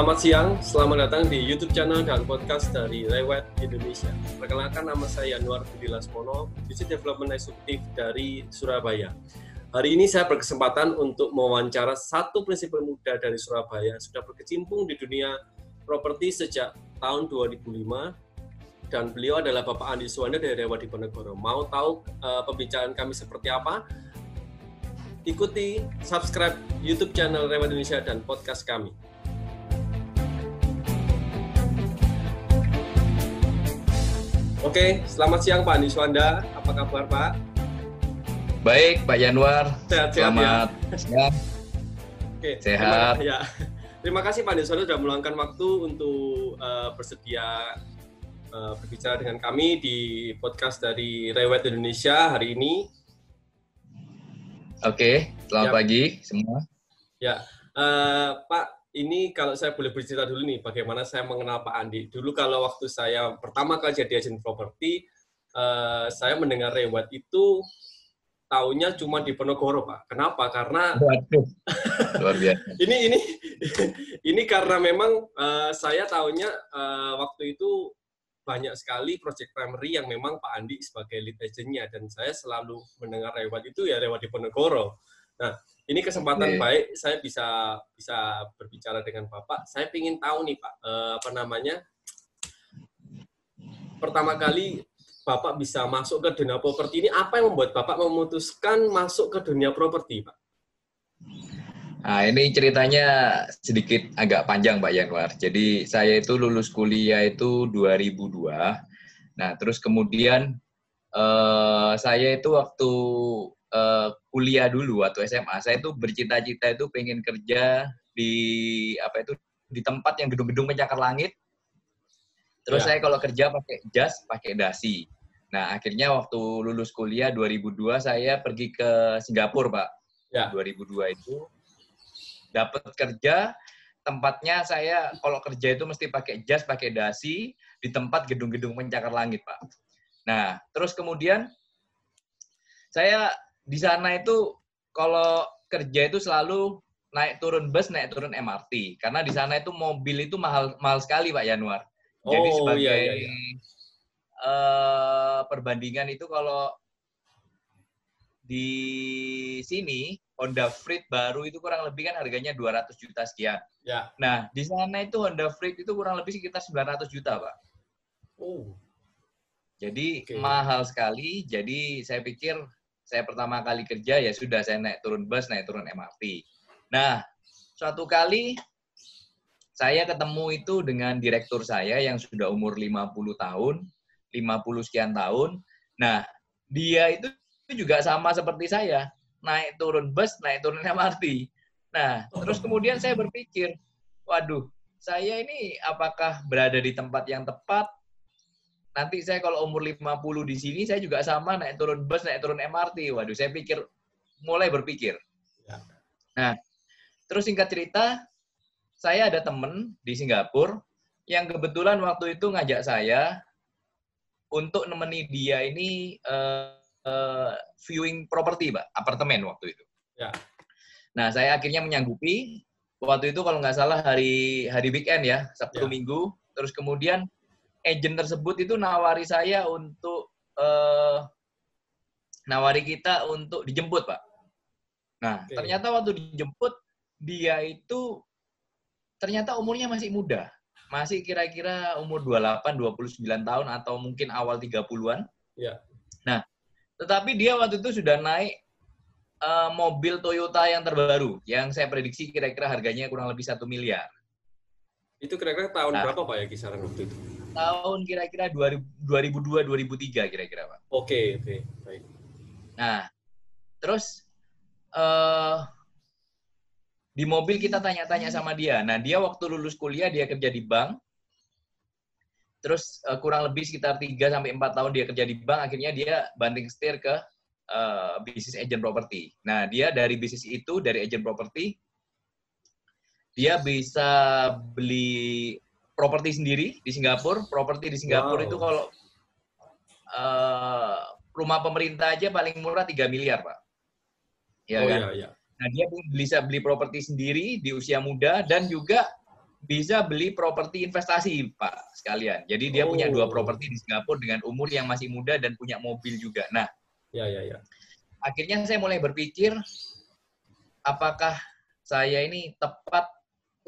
Selamat siang, selamat datang di YouTube channel dan podcast dari Lewat Indonesia. Perkenalkan nama saya Anwar Budi Lasmono, Business Development Executive dari Surabaya. Hari ini saya berkesempatan untuk mewawancara satu prinsipal muda dari Surabaya sudah berkecimpung di dunia properti sejak tahun 2005 dan beliau adalah Bapak Andi Suwanda dari Rewa Diponegoro. Mau tahu uh, pembicaraan kami seperti apa? Ikuti, subscribe YouTube channel Rewa Indonesia dan podcast kami. Oke, selamat siang Pak Andi Suwanda. Apa kabar Pak? Baik, Pak Januar. Sehat-sehat Selamat siang. Oke, Sehat. Terima, ya. terima kasih Pak Andi Suwanda sudah meluangkan waktu untuk uh, bersedia uh, berbicara dengan kami di podcast dari Rewet Indonesia hari ini. Oke, selamat Ya. pagi semua. Ya, eh, Pak, ini kalau saya boleh bercerita dulu nih, bagaimana saya mengenal Pak Andi. Dulu kalau waktu saya pertama kali jadi agent properti, eh, saya mendengar Rewat itu tahunya cuma di Penogoro, Pak. Kenapa? Karena luar biasa. ini ini ini karena memang eh, saya tahunya eh, waktu itu banyak sekali project primary yang memang Pak Andi sebagai lead agentnya dan saya selalu mendengar Rewat itu ya Rewat di Ponegoro. Nah, ini kesempatan Oke. baik saya bisa bisa berbicara dengan Bapak. Saya ingin tahu nih Pak, eh, apa namanya? Pertama kali Bapak bisa masuk ke dunia properti ini apa yang membuat Bapak memutuskan masuk ke dunia properti, Pak? Nah, ini ceritanya sedikit agak panjang, Pak Januar. Jadi, saya itu lulus kuliah itu 2002. Nah, terus kemudian eh, saya itu waktu eh, kuliah dulu, waktu SMA, saya itu bercita-cita itu pengen kerja di apa itu di tempat yang gedung-gedung pencakar langit. Terus Ya. saya kalau kerja pakai jas, pakai dasi. Nah, akhirnya waktu lulus kuliah 2002 saya pergi ke Singapura, Pak. Ya. 2002 itu dapat kerja tempatnya saya kalau kerja itu mesti pakai jas, pakai dasi di tempat gedung-gedung pencakar langit, Pak. Nah, terus kemudian saya di sana itu kalau kerja itu selalu naik turun bus, naik turun MRT karena di sana itu mobil itu mahal mahal sekali, Pak Januar. Jadi Oh, sebagai iya, iya, iya. eh, perbandingan itu kalau di sini Honda Freed baru itu kurang lebih kan harganya 200 juta sekian. Ya. Nah, di sana itu Honda Freed itu kurang lebih sekitar 900 juta, Pak. Oh, Jadi Oke. mahal sekali. Jadi saya pikir saya pertama kali kerja ya sudah saya naik turun bus, naik turun MRT. Nah, suatu kali saya ketemu itu dengan direktur saya yang sudah umur 50 tahun, 50 sekian tahun. Nah, dia itu juga sama seperti saya, naik turun bus, naik turun MRT. Nah, terus kemudian saya berpikir, waduh, saya ini apakah berada di tempat yang tepat? Nanti saya kalau umur 50 di sini, saya juga sama naik turun bus, naik turun MRT. Waduh, saya pikir, mulai berpikir. Ya. Nah, terus singkat cerita, saya ada temen di Singapura yang kebetulan waktu itu ngajak saya untuk nemeni dia ini eh, eh, viewing properti, Pak, apartemen waktu itu. Ya. Nah, saya akhirnya menyanggupi. Waktu itu kalau nggak salah hari hari weekend ya, Sabtu Ya. Minggu. Terus kemudian agent tersebut itu nawari saya untuk eh, nawari kita untuk dijemput, Pak. Nah, Oke. ternyata waktu dijemput dia itu ternyata umurnya masih muda. Masih kira-kira umur 28, 29 tahun atau mungkin awal 30-an. Ya. Nah, tetapi dia waktu itu sudah naik eh, mobil Toyota yang terbaru, yang saya prediksi kira-kira harganya kurang lebih satu miliar. Itu kira-kira tahun Nah. berapa Pak ya kisaran waktu itu? Tahun kira-kira 2002-2003 kira-kira, Pak. Oke, oke, baik. Nah, terus eh di mobil kita tanya-tanya sama dia. Nah, dia waktu lulus kuliah dia kerja di bank. Terus eh, kurang lebih sekitar 3 sampai 4 tahun dia kerja di bank, akhirnya dia banting setir ke eh, bisnis agent property. Nah, dia dari bisnis itu, dari agent property, dia bisa beli properti sendiri di Singapura. Properti di Singapura Wow. itu kalau eh, rumah pemerintah aja paling murah 3 miliar, Pak. Ya oh kan? iya, iya. Nah, dia bisa beli properti sendiri di usia muda dan juga bisa beli properti investasi, Pak, sekalian. Jadi dia oh. punya dua oh. properti di Singapura dengan umur yang masih muda dan punya mobil juga. Nah, ya ya ya. Akhirnya saya mulai berpikir apakah saya ini tepat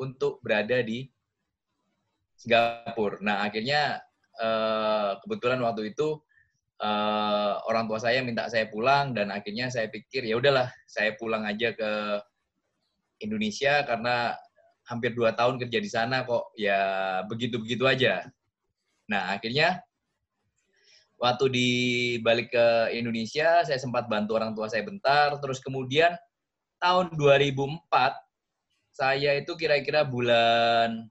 untuk berada di Singapura. Nah, akhirnya eh, kebetulan waktu itu eh, orang tua saya minta saya pulang dan akhirnya saya pikir ya udahlah, saya pulang aja ke Indonesia karena hampir dua tahun kerja di sana kok ya begitu-begitu aja. Nah akhirnya waktu di balik ke Indonesia saya sempat bantu orang tua saya bentar, terus kemudian tahun 2004 saya itu kira-kira bulan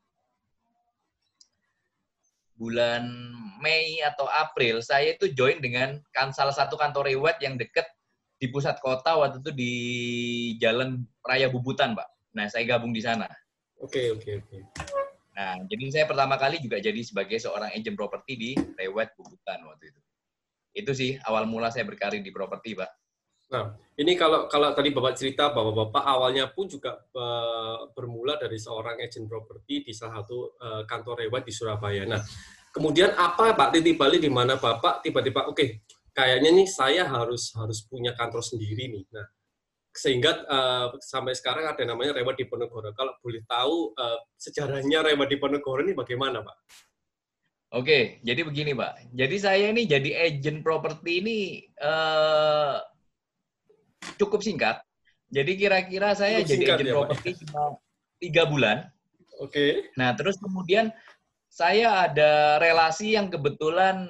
bulan Mei atau April saya itu join dengan kan salah satu kantor rewet yang deket di pusat kota waktu itu di Jalan Raya Bubutan, Pak. Nah, saya gabung di sana. Oke, oke, oke. Nah, jadi saya pertama kali juga jadi sebagai seorang agent properti di Rewet Bubutan waktu itu. Itu sih awal mula saya berkarir di properti, Pak. Nah, ini kalau kalau tadi Bapak cerita bahwa Bapak awalnya pun juga uh, bermula dari seorang agent properti di salah satu uh, kantor Rewet di Surabaya. Nah, kemudian apa Pak titik balik di mana Bapak tiba-tiba oke, okay, kayaknya nih saya harus harus punya kantor sendiri nih. Nah, sehingga uh, sampai sekarang ada namanya Rewa Diponegoro. Kalau boleh tahu uh, sejarahnya Rewa Diponegoro ini bagaimana, Pak? Oke, jadi begini, Pak. Jadi saya ini jadi agent properti ini uh, cukup singkat. Jadi kira-kira saya cukup jadi agent ya, properti cuma tiga bulan. Oke. Nah, terus kemudian saya ada relasi yang kebetulan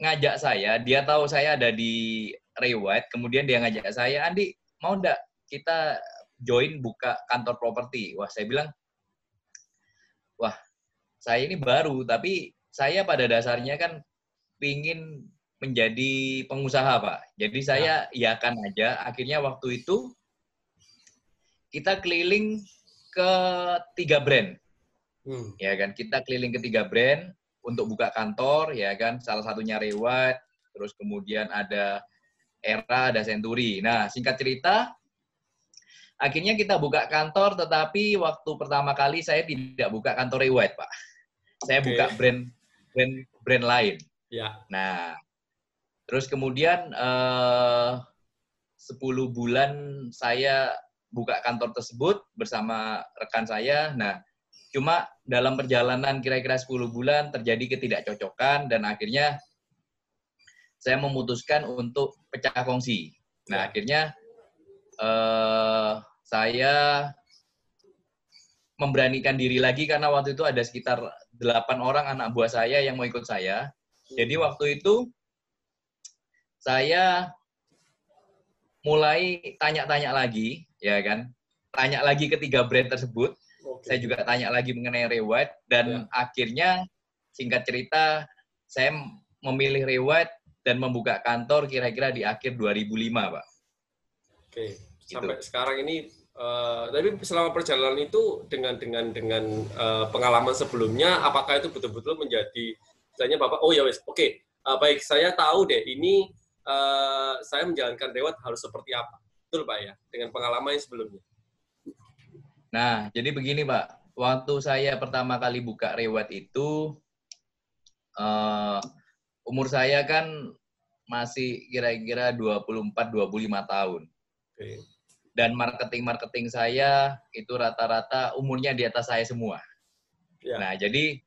ngajak saya. Dia tahu saya ada di Rewet, kemudian dia ngajak saya, Andi, mau enggak kita join buka kantor properti? Wah, saya bilang, wah, saya ini baru, tapi saya pada dasarnya kan pingin menjadi pengusaha, Pak. Jadi saya ya. iakan aja. Akhirnya waktu itu kita keliling ke tiga brand. Hmm. Ya kan, kita keliling ke tiga brand untuk buka kantor, ya kan. Salah satunya Rewat, terus kemudian ada Era, ada Century. Nah, singkat cerita, akhirnya kita buka kantor, tetapi waktu pertama kali saya tidak buka kantor White, Pak. Saya okay. buka brand brand brand lain. Ya. Nah, terus kemudian eh, 10 bulan saya buka kantor tersebut bersama rekan saya. Nah, cuma dalam perjalanan kira-kira 10 bulan terjadi ketidakcocokan dan akhirnya saya memutuskan untuk pecah kongsi. Nah, ya. akhirnya uh, saya memberanikan diri lagi karena waktu itu ada sekitar delapan orang anak buah saya yang mau ikut saya. Jadi waktu itu saya mulai tanya-tanya lagi, ya kan? Tanya lagi ketiga brand tersebut. Okay. Saya juga tanya lagi mengenai reward dan ya. akhirnya singkat cerita saya memilih reward dan membuka kantor kira-kira di akhir 2005, Pak. Oke, gitu. sampai sekarang ini uh, tapi selama perjalanan itu dengan dengan dengan uh, pengalaman sebelumnya apakah itu betul-betul menjadi misalnya Bapak oh ya wes, oke, okay, uh, baik saya tahu deh ini uh, saya menjalankan rewat harus seperti apa. Betul, Pak ya, dengan pengalaman yang sebelumnya. Nah, jadi begini, Pak. Waktu saya pertama kali buka rewat itu uh, umur saya kan masih kira-kira 24-25 tahun. Okay. Dan marketing-marketing saya itu rata-rata umurnya di atas saya semua. Yeah. Nah, jadi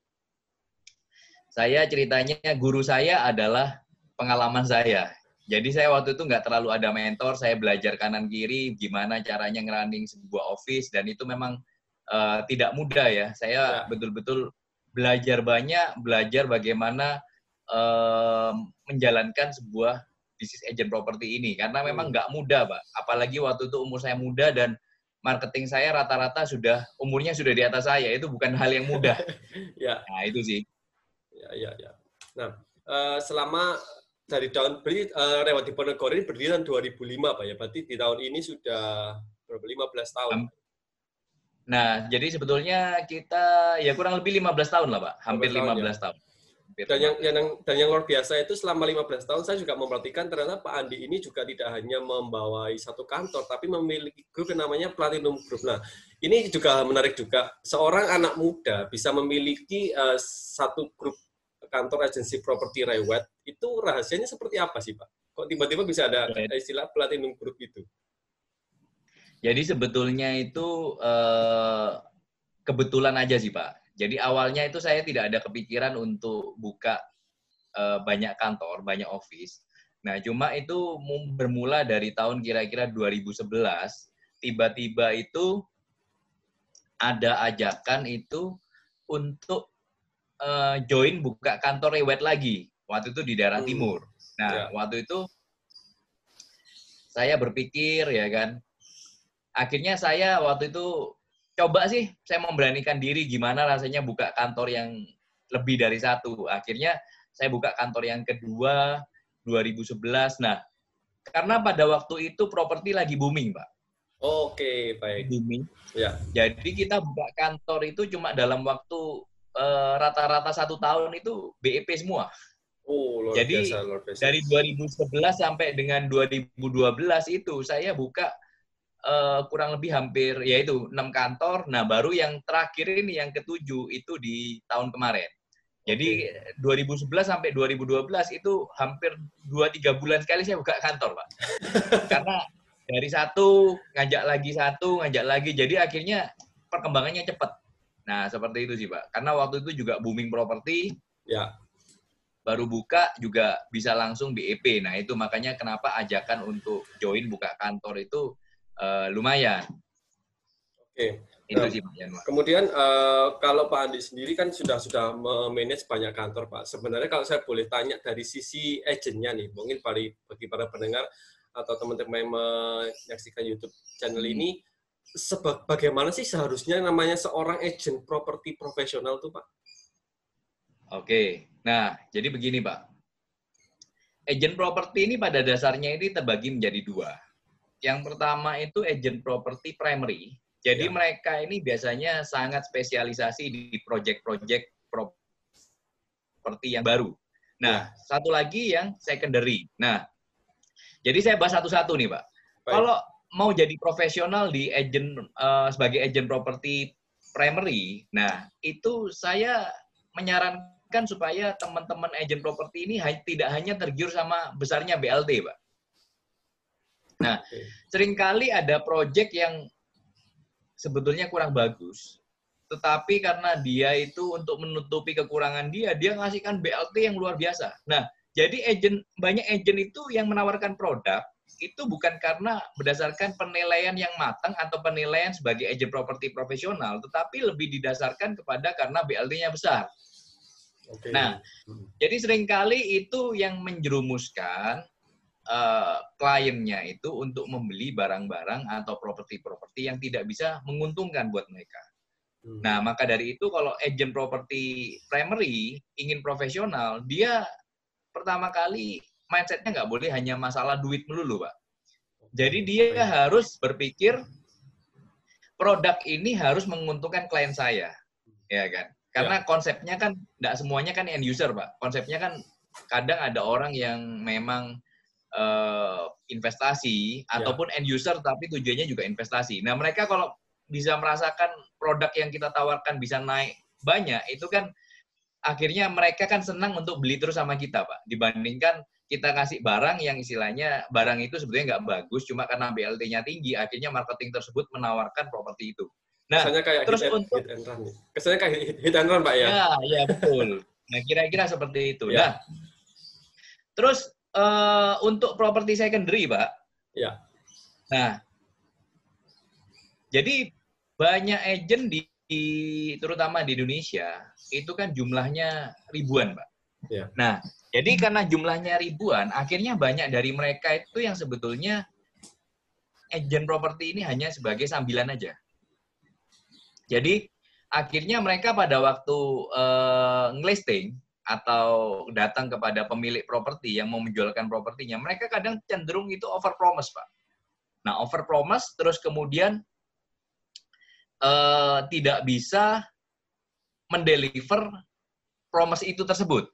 saya ceritanya guru saya adalah pengalaman saya. Jadi saya waktu itu nggak terlalu ada mentor, saya belajar kanan kiri gimana caranya ngerunning sebuah office dan itu memang uh, tidak mudah ya. Saya ya. betul-betul yeah. belajar banyak, belajar bagaimana menjalankan sebuah bisnis agent properti ini karena memang hmm. nggak mudah, Pak. Apalagi waktu itu umur saya muda dan marketing saya rata-rata sudah umurnya sudah di atas saya. Itu bukan hal yang mudah. ya. Nah, itu sih. Ya, ya, ya. Nah, uh, selama dari tahun beri uh, Rewat Diponegoro ini berdiri tahun 2005, Pak ya. Berarti di tahun ini sudah berapa 15 tahun. Nah, jadi sebetulnya kita ya kurang lebih 15 tahun lah, Pak. Hampir 15 tahun. Ya. tahun Dan yang, yang dan yang luar biasa itu selama 15 tahun saya juga memperhatikan ternyata Pak Andi ini juga tidak hanya membawai satu kantor tapi memiliki grup yang namanya Platinum Group. Nah, ini juga menarik juga. Seorang anak muda bisa memiliki uh, satu grup kantor agensi properti Rewet, itu rahasianya seperti apa sih, Pak? Kok tiba-tiba bisa ada istilah Platinum Group itu? Jadi sebetulnya itu uh, kebetulan aja sih, Pak jadi awalnya itu saya tidak ada kepikiran untuk buka uh, banyak kantor, banyak office. Nah, cuma itu bermula dari tahun kira-kira 2011, tiba-tiba itu ada ajakan itu untuk uh, join buka kantor rewet lagi. Waktu itu di daerah hmm. timur. Nah, ya. waktu itu saya berpikir ya kan. Akhirnya saya waktu itu coba sih saya memberanikan diri gimana rasanya buka kantor yang lebih dari satu. Akhirnya saya buka kantor yang kedua 2011. Nah, karena pada waktu itu properti lagi booming, Pak. Oke, baik. Booming. Ya. Jadi kita buka kantor itu cuma dalam waktu eh, rata-rata uh, satu tahun itu BEP semua. Oh, luar Jadi biasa, luar biasa. dari 2011 sampai dengan 2012 itu saya buka uh, kurang lebih hampir yaitu enam kantor. Nah baru yang terakhir ini yang ketujuh itu di tahun kemarin. Jadi 2011 sampai 2012 itu hampir 2-3 bulan sekali saya buka kantor, Pak. Karena dari satu, ngajak lagi satu, ngajak lagi. Jadi akhirnya perkembangannya cepat. Nah, seperti itu sih, Pak. Karena waktu itu juga booming properti. Ya. Baru buka juga bisa langsung BEP. Nah, itu makanya kenapa ajakan untuk join buka kantor itu uh, lumayan. Oke. Itu nah, sih Kemudian uh, kalau Pak Andi sendiri kan sudah sudah memanage banyak kantor Pak. Sebenarnya kalau saya boleh tanya dari sisi agentnya nih, mungkin bagi para pendengar atau teman-teman yang menyaksikan YouTube channel hmm. Ini, bagaimana sih seharusnya namanya seorang agent properti profesional tuh Pak? Oke, nah jadi begini Pak. Agent properti ini pada dasarnya ini terbagi menjadi dua. Yang pertama itu agent property primary. Jadi ya. mereka ini biasanya sangat spesialisasi di project-project properti yang baru. Nah, ya. satu lagi yang secondary. Nah, jadi saya bahas satu-satu nih, Pak. Baik. Kalau mau jadi profesional di agent uh, sebagai agent properti primary, nah itu saya menyarankan supaya teman-teman agent properti ini tidak hanya tergiur sama besarnya BLT, Pak. Nah, sering kali ada proyek yang sebetulnya kurang bagus, tetapi karena dia itu untuk menutupi kekurangan dia, dia ngasihkan BLT yang luar biasa. Nah, jadi agent banyak agent itu yang menawarkan produk itu bukan karena berdasarkan penilaian yang matang atau penilaian sebagai agent properti profesional, tetapi lebih didasarkan kepada karena BLT-nya besar. Okay. Nah, hmm. jadi sering kali itu yang menjerumuskan uh, kliennya itu untuk membeli barang-barang atau properti-properti yang tidak bisa menguntungkan buat mereka. Hmm. Nah, maka dari itu kalau agent properti primary ingin profesional, dia pertama kali mindsetnya nggak boleh hanya masalah duit melulu, Pak. Jadi dia harus berpikir produk ini harus menguntungkan klien saya, ya kan? Karena ya. konsepnya kan nggak semuanya kan end user, Pak. Konsepnya kan kadang ada orang yang memang uh, investasi yeah. ataupun end user tapi tujuannya juga investasi. Nah, mereka kalau bisa merasakan produk yang kita tawarkan bisa naik banyak, itu kan akhirnya mereka kan senang untuk beli terus sama kita, Pak. Dibandingkan kita kasih barang yang istilahnya barang itu sebetulnya nggak bagus, cuma karena BLT-nya tinggi, akhirnya marketing tersebut menawarkan properti itu. Nah, kesannya kayak terus hit untuk hit and run. Kesannya kayak hit and run, Pak ya? Ya, ya betul. Nah, kira-kira seperti itu. Ya. Nah, terus uh, untuk properti secondary, Pak. Ya. Nah, jadi banyak agent di, di terutama di Indonesia itu kan jumlahnya ribuan, Pak. Ya. Nah, jadi karena jumlahnya ribuan, akhirnya banyak dari mereka itu yang sebetulnya agent properti ini hanya sebagai sambilan aja. Jadi akhirnya mereka pada waktu uh, ngelisting atau datang kepada pemilik properti yang mau menjualkan propertinya, mereka kadang cenderung itu over promise, Pak. Nah, over promise terus kemudian uh, tidak bisa mendeliver promise itu tersebut.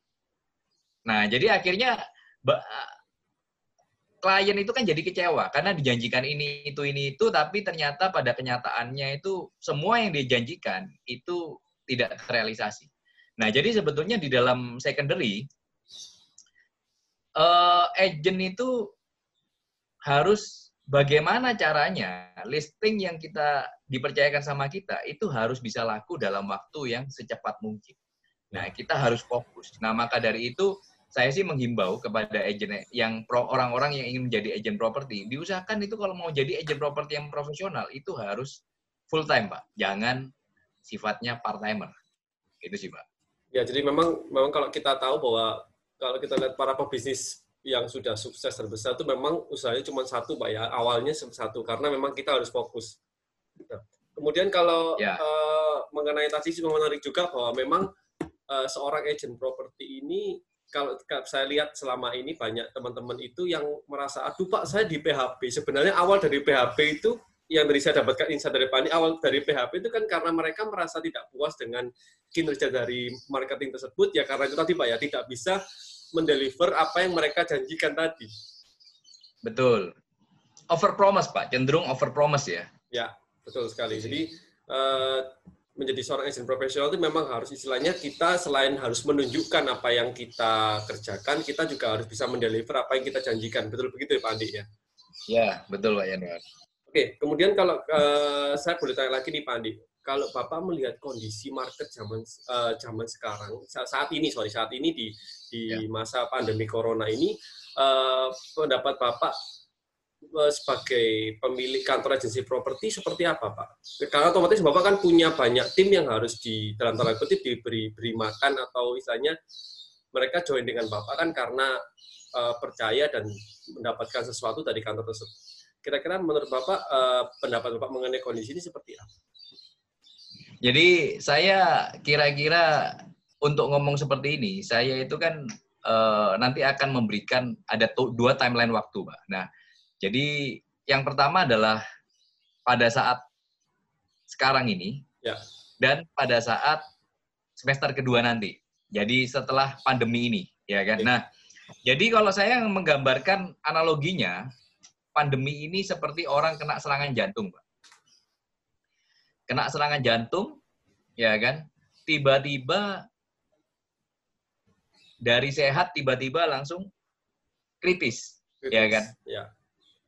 Nah, jadi akhirnya klien itu kan jadi kecewa karena dijanjikan ini itu ini itu tapi ternyata pada kenyataannya itu semua yang dijanjikan itu tidak terrealisasi. Nah, jadi sebetulnya di dalam secondary uh, agent itu harus bagaimana caranya listing yang kita dipercayakan sama kita itu harus bisa laku dalam waktu yang secepat mungkin. Nah, kita harus fokus. Nah, maka dari itu saya sih menghimbau kepada agent yang orang-orang yang ingin menjadi agent properti, diusahakan itu kalau mau jadi agent properti yang profesional itu harus full time, Pak. Jangan sifatnya part timer. Itu sih, Pak. Ya, jadi memang memang kalau kita tahu bahwa kalau kita lihat para pebisnis yang sudah sukses terbesar itu memang usahanya cuma satu, Pak ya. Awalnya satu karena memang kita harus fokus. Nah, kemudian kalau ya. uh, mengenai tadi sih menarik juga bahwa memang uh, seorang agent properti ini kalau saya lihat selama ini banyak teman-teman itu yang merasa aduh Pak saya di PHP. Sebenarnya awal dari PHP itu yang dari saya dapatkan insight dari Pani awal dari PHP itu kan karena mereka merasa tidak puas dengan kinerja dari marketing tersebut ya karena itu tadi Pak ya tidak bisa mendeliver apa yang mereka janjikan tadi. Betul. Over promise Pak, cenderung over promise ya. Ya, betul sekali. Jadi uh, menjadi seorang agent profesional itu memang harus istilahnya kita selain harus menunjukkan apa yang kita kerjakan, kita juga harus bisa mendeliver apa yang kita janjikan. Betul begitu ya Pak Andi ya? Ya, betul Pak Yanuar. Oke, kemudian kalau uh, saya boleh tanya lagi nih Pak Andi, kalau Bapak melihat kondisi market zaman uh, zaman sekarang saat ini sorry saat ini di di ya. masa pandemi corona ini uh, pendapat Bapak sebagai pemilik kantor agensi properti seperti apa, Pak? Karena otomatis Bapak kan punya banyak tim yang harus di dalam tanda kutip diberi beri makan atau istilahnya mereka join dengan Bapak kan karena uh, percaya dan mendapatkan sesuatu dari kantor tersebut. Kira-kira menurut Bapak uh, pendapat Bapak mengenai kondisi ini seperti apa? Jadi saya kira-kira untuk ngomong seperti ini, saya itu kan uh, nanti akan memberikan ada dua timeline waktu, Pak. Nah, jadi yang pertama adalah pada saat sekarang ini ya. dan pada saat semester kedua nanti. Jadi setelah pandemi ini, ya kan. Ya. Nah, jadi kalau saya menggambarkan analoginya, pandemi ini seperti orang kena serangan jantung, Pak. Kena serangan jantung, ya kan. Tiba-tiba dari sehat tiba-tiba langsung kritis, kritis. ya kan. Ya.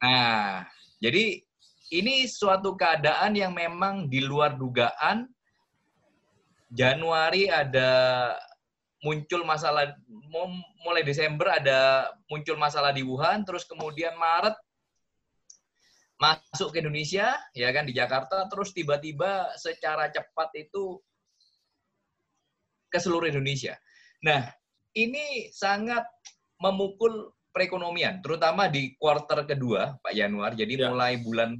Nah, jadi ini suatu keadaan yang memang di luar dugaan. Januari ada muncul masalah, mulai Desember ada muncul masalah di Wuhan, terus kemudian Maret masuk ke Indonesia, ya kan di Jakarta, terus tiba-tiba secara cepat itu ke seluruh Indonesia. Nah, ini sangat memukul perekonomian, terutama di kuarter kedua, Pak Januar. Jadi ya. mulai bulan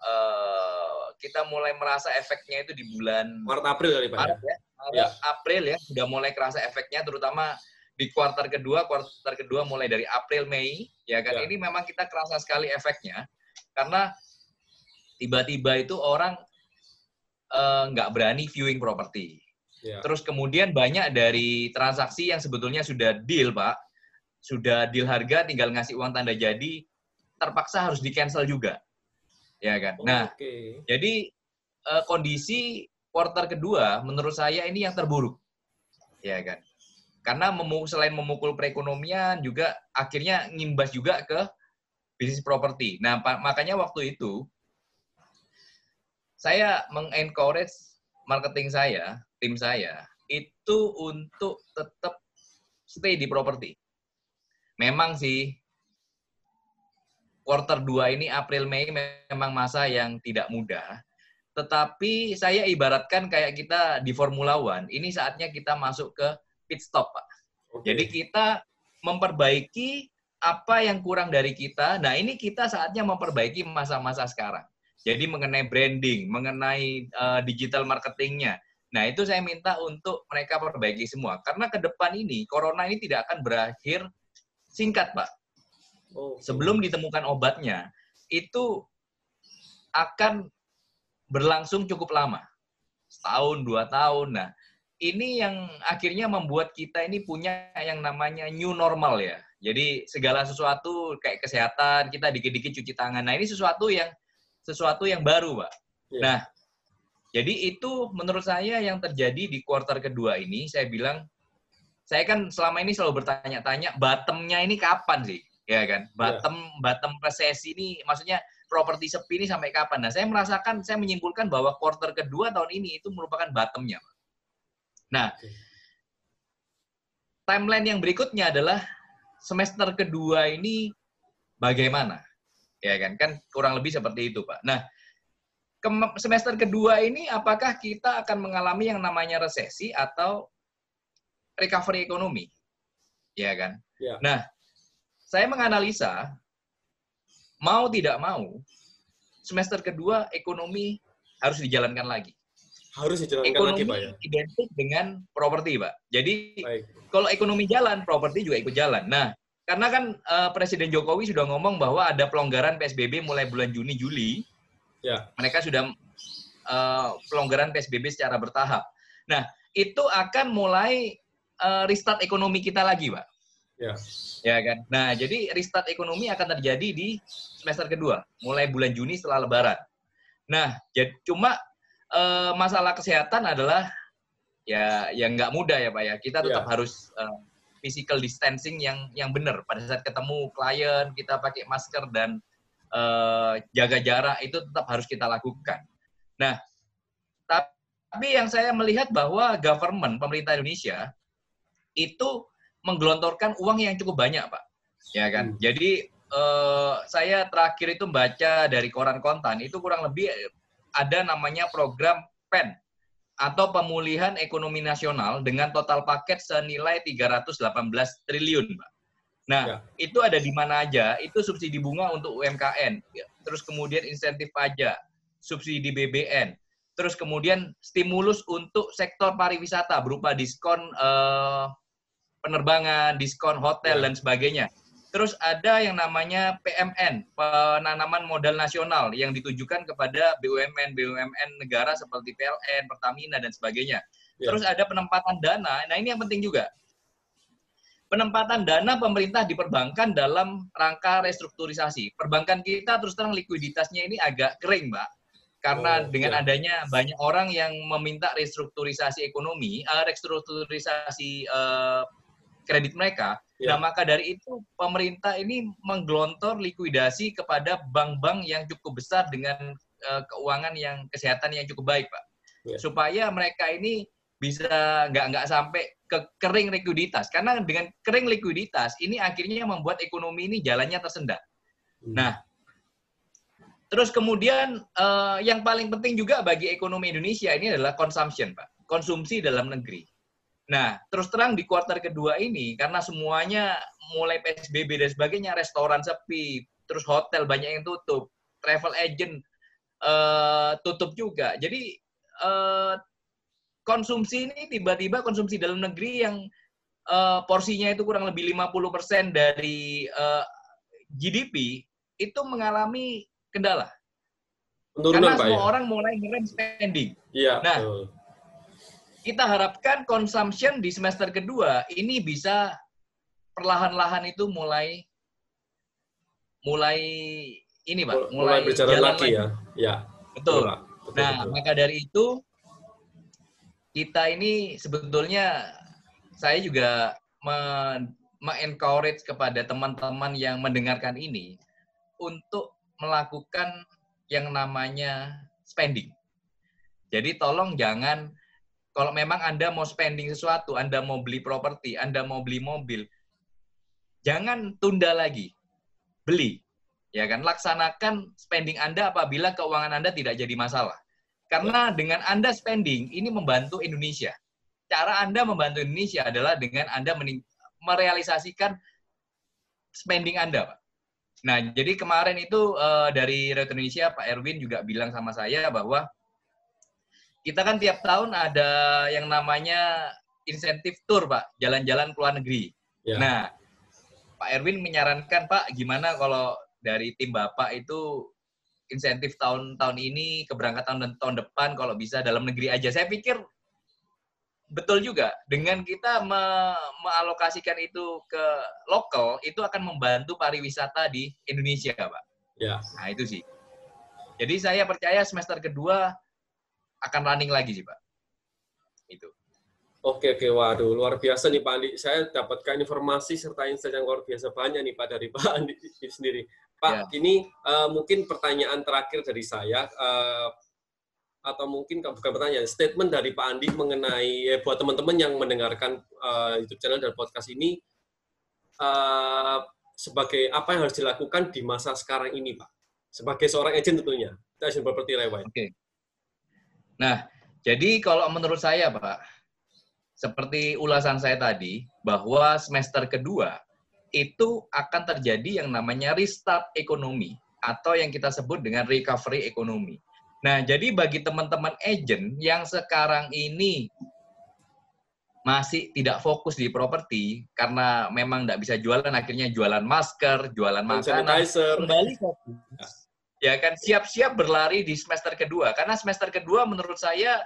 uh, kita mulai merasa efeknya itu di bulan Maret April kali Pak. Ya? Maret ya. Maret, ya. April ya, sudah mulai kerasa efeknya terutama di kuarter kedua, kuarter kedua mulai dari April Mei, ya kan. Ya. Ini memang kita kerasa sekali efeknya karena tiba-tiba itu orang eh, nggak uh, berani viewing properti. Ya. Terus kemudian banyak dari transaksi yang sebetulnya sudah deal, Pak, sudah deal harga tinggal ngasih uang tanda jadi terpaksa harus di cancel juga. Ya kan? Nah okay. jadi uh, kondisi quarter kedua menurut saya ini yang terburuk. Ya kan? Karena memukul, selain memukul perekonomian juga akhirnya ngimbas juga ke bisnis properti. Nah makanya waktu itu saya mengencourage marketing saya tim saya itu untuk tetap stay di properti memang sih quarter 2 ini April Mei memang masa yang tidak mudah. Tetapi saya ibaratkan kayak kita di Formula One, ini saatnya kita masuk ke pit stop, Pak. Okay. Jadi kita memperbaiki apa yang kurang dari kita. Nah, ini kita saatnya memperbaiki masa-masa sekarang. Jadi mengenai branding, mengenai uh, digital marketingnya. Nah, itu saya minta untuk mereka perbaiki semua. Karena ke depan ini, corona ini tidak akan berakhir singkat, Pak. Oh. Sebelum ditemukan obatnya, itu akan berlangsung cukup lama. Setahun, dua tahun. Nah, ini yang akhirnya membuat kita ini punya yang namanya new normal ya. Jadi segala sesuatu kayak kesehatan kita dikit-dikit cuci tangan. Nah ini sesuatu yang sesuatu yang baru, Pak. Yeah. Nah, jadi itu menurut saya yang terjadi di kuartal kedua ini. Saya bilang, saya kan selama ini selalu bertanya-tanya, bottomnya ini kapan sih, ya kan? Bottom yeah. bottom resesi ini, maksudnya properti sepi ini sampai kapan? Nah, saya merasakan, saya menyimpulkan bahwa kuartal kedua tahun ini itu merupakan bottomnya. Pak. Nah, timeline yang berikutnya adalah semester kedua ini bagaimana? Ya kan, kan kurang lebih seperti itu, Pak. Nah, semester kedua ini apakah kita akan mengalami yang namanya resesi atau recovery ekonomi? Ya kan? Ya. Nah, saya menganalisa mau tidak mau semester kedua ekonomi harus dijalankan lagi harus dijalankan ekonomi lagi, Pak ya. identik dengan properti, Pak. Jadi Baik. kalau ekonomi jalan, properti juga ikut jalan. Nah, karena kan uh, Presiden Jokowi sudah ngomong bahwa ada pelonggaran PSBB mulai bulan Juni Juli. Ya. Mereka sudah uh, pelonggaran PSBB secara bertahap. Nah, itu akan mulai uh, restart ekonomi kita lagi, Pak. Ya. Ya kan. Nah, jadi restart ekonomi akan terjadi di semester kedua, mulai bulan Juni setelah Lebaran. Nah, jadi cuma uh, masalah kesehatan adalah ya yang nggak mudah ya pak ya kita tetap yeah. harus uh, physical distancing yang yang benar pada saat ketemu klien kita pakai masker dan uh, jaga jarak itu tetap harus kita lakukan. Nah, tapi yang saya melihat bahwa government pemerintah Indonesia itu menggelontorkan uang yang cukup banyak pak, ya kan. Hmm. Jadi uh, saya terakhir itu baca dari koran kontan itu kurang lebih ada namanya program PEN atau pemulihan ekonomi nasional dengan total paket senilai 318 triliun, Pak. Nah, ya. itu ada di mana aja? Itu subsidi bunga untuk UMKM, ya. terus kemudian insentif pajak, subsidi BBN, terus kemudian stimulus untuk sektor pariwisata berupa diskon eh, penerbangan, diskon hotel ya. dan sebagainya. Terus ada yang namanya PMN, penanaman modal nasional yang ditujukan kepada BUMN BUMN negara seperti PLN, Pertamina dan sebagainya. Ya. Terus ada penempatan dana. Nah, ini yang penting juga. Penempatan dana pemerintah diperbankan dalam rangka restrukturisasi. Perbankan kita terus terang likuiditasnya ini agak kering, Mbak. Karena oh, dengan ya. adanya banyak orang yang meminta restrukturisasi ekonomi, uh, restrukturisasi uh, kredit mereka. Ya. Nah, maka dari itu pemerintah ini menggelontor likuidasi kepada bank-bank yang cukup besar dengan uh, keuangan yang kesehatan yang cukup baik, Pak. Ya. Supaya mereka ini bisa nggak nggak sampai ke kering likuiditas. Karena dengan kering likuiditas ini akhirnya membuat ekonomi ini jalannya tersendat. Hmm. Nah, terus kemudian uh, yang paling penting juga bagi ekonomi Indonesia ini adalah consumption, Pak. Konsumsi dalam negeri. Nah, terus terang di kuartal kedua ini, karena semuanya mulai PSBB dan sebagainya, restoran sepi, terus hotel banyak yang tutup, travel agent uh, tutup juga. Jadi, uh, konsumsi ini tiba-tiba konsumsi dalam negeri yang uh, porsinya itu kurang lebih 50% dari uh, GDP, itu mengalami kendala. Penurunan, Karena Pak, semua ya? orang mulai ngerem spending. Iya, nah, betul kita harapkan consumption di semester kedua ini bisa perlahan-lahan itu mulai mulai ini pak mulai, mulai berjalan lagi, lagi ya ya betul, nah betul. maka dari itu kita ini sebetulnya saya juga me-encourage kepada teman-teman yang mendengarkan ini untuk melakukan yang namanya spending. Jadi tolong jangan kalau memang Anda mau spending sesuatu, Anda mau beli properti, Anda mau beli mobil, jangan tunda lagi. Beli. Ya kan? Laksanakan spending Anda apabila keuangan Anda tidak jadi masalah. Karena dengan Anda spending, ini membantu Indonesia. Cara Anda membantu Indonesia adalah dengan Anda merealisasikan spending Anda, Pak. Nah, jadi kemarin itu uh, dari Retro Indonesia, Pak Erwin juga bilang sama saya bahwa kita kan tiap tahun ada yang namanya insentif tour, Pak, jalan-jalan ke luar negeri. Ya. Nah, Pak Erwin menyarankan, Pak, gimana kalau dari tim Bapak itu insentif tahun-tahun ini, keberangkatan dan tahun depan kalau bisa dalam negeri aja. Saya pikir betul juga dengan kita me mealokasikan itu ke lokal itu akan membantu pariwisata di Indonesia, Pak. Ya. Nah, itu sih. Jadi saya percaya semester kedua akan running lagi sih, Pak. Itu. Oke, oke. Waduh, luar biasa nih Pak Andi. Saya dapatkan informasi serta insight yang luar biasa banyak nih Pak dari Pak Andi sendiri. Pak, ya. ini uh, mungkin pertanyaan terakhir dari saya. Uh, atau mungkin bukan pertanyaan, statement dari Pak Andi mengenai eh, buat teman-teman yang mendengarkan uh, YouTube channel dan podcast ini uh, sebagai apa yang harus dilakukan di masa sekarang ini, Pak? Sebagai seorang agent tentunya, agent property lewat. Oke. Okay. Nah, jadi kalau menurut saya, Pak, seperti ulasan saya tadi, bahwa semester kedua itu akan terjadi yang namanya restart ekonomi atau yang kita sebut dengan recovery ekonomi. Nah, jadi bagi teman-teman agent yang sekarang ini masih tidak fokus di properti karena memang tidak bisa jualan, akhirnya jualan masker, jualan makanan, kembali fokus. Ya kan, siap-siap berlari di semester kedua. Karena semester kedua menurut saya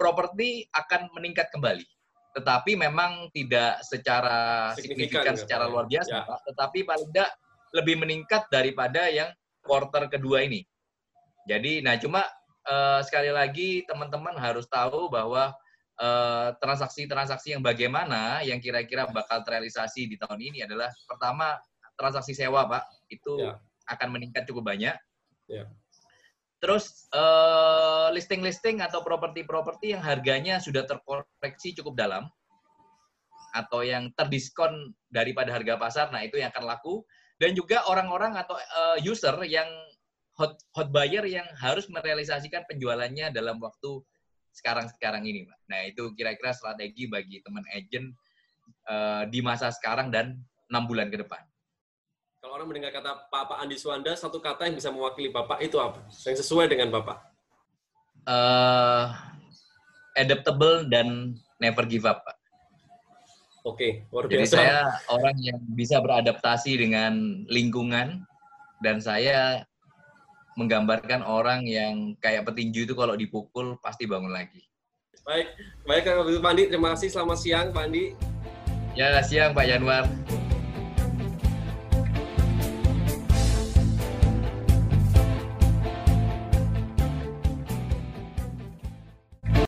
properti akan meningkat kembali. Tetapi memang tidak secara signifikan, signifikan secara luar biasa, ya. Pak. Tetapi paling tidak lebih meningkat daripada yang quarter kedua ini. Jadi, nah cuma uh, sekali lagi teman-teman harus tahu bahwa eh, transaksi-transaksi uh, yang bagaimana yang kira-kira bakal terrealisasi di tahun ini adalah pertama transaksi sewa, Pak, itu ya. akan meningkat cukup banyak. Ya. Terus uh, listing-listing atau properti-properti yang harganya sudah terkoreksi cukup dalam atau yang terdiskon daripada harga pasar, nah itu yang akan laku. Dan juga orang-orang atau uh, user yang hot hot buyer yang harus merealisasikan penjualannya dalam waktu sekarang-sekarang ini, Pak. Nah, itu kira-kira strategi bagi teman agent uh, di masa sekarang dan enam bulan ke depan. Kalau orang mendengar kata Pak, Pak Andi Suwanda, satu kata yang bisa mewakili Bapak itu apa? Yang sesuai dengan Bapak? Uh, adaptable dan never give up, Pak. Oke, luar biasa. Jadi saya orang yang bisa beradaptasi dengan lingkungan dan saya menggambarkan orang yang kayak petinju itu kalau dipukul pasti bangun lagi. Baik, baik Pak Andi, terima kasih. Selamat siang Pak Andi. Ya, siang Pak Januar.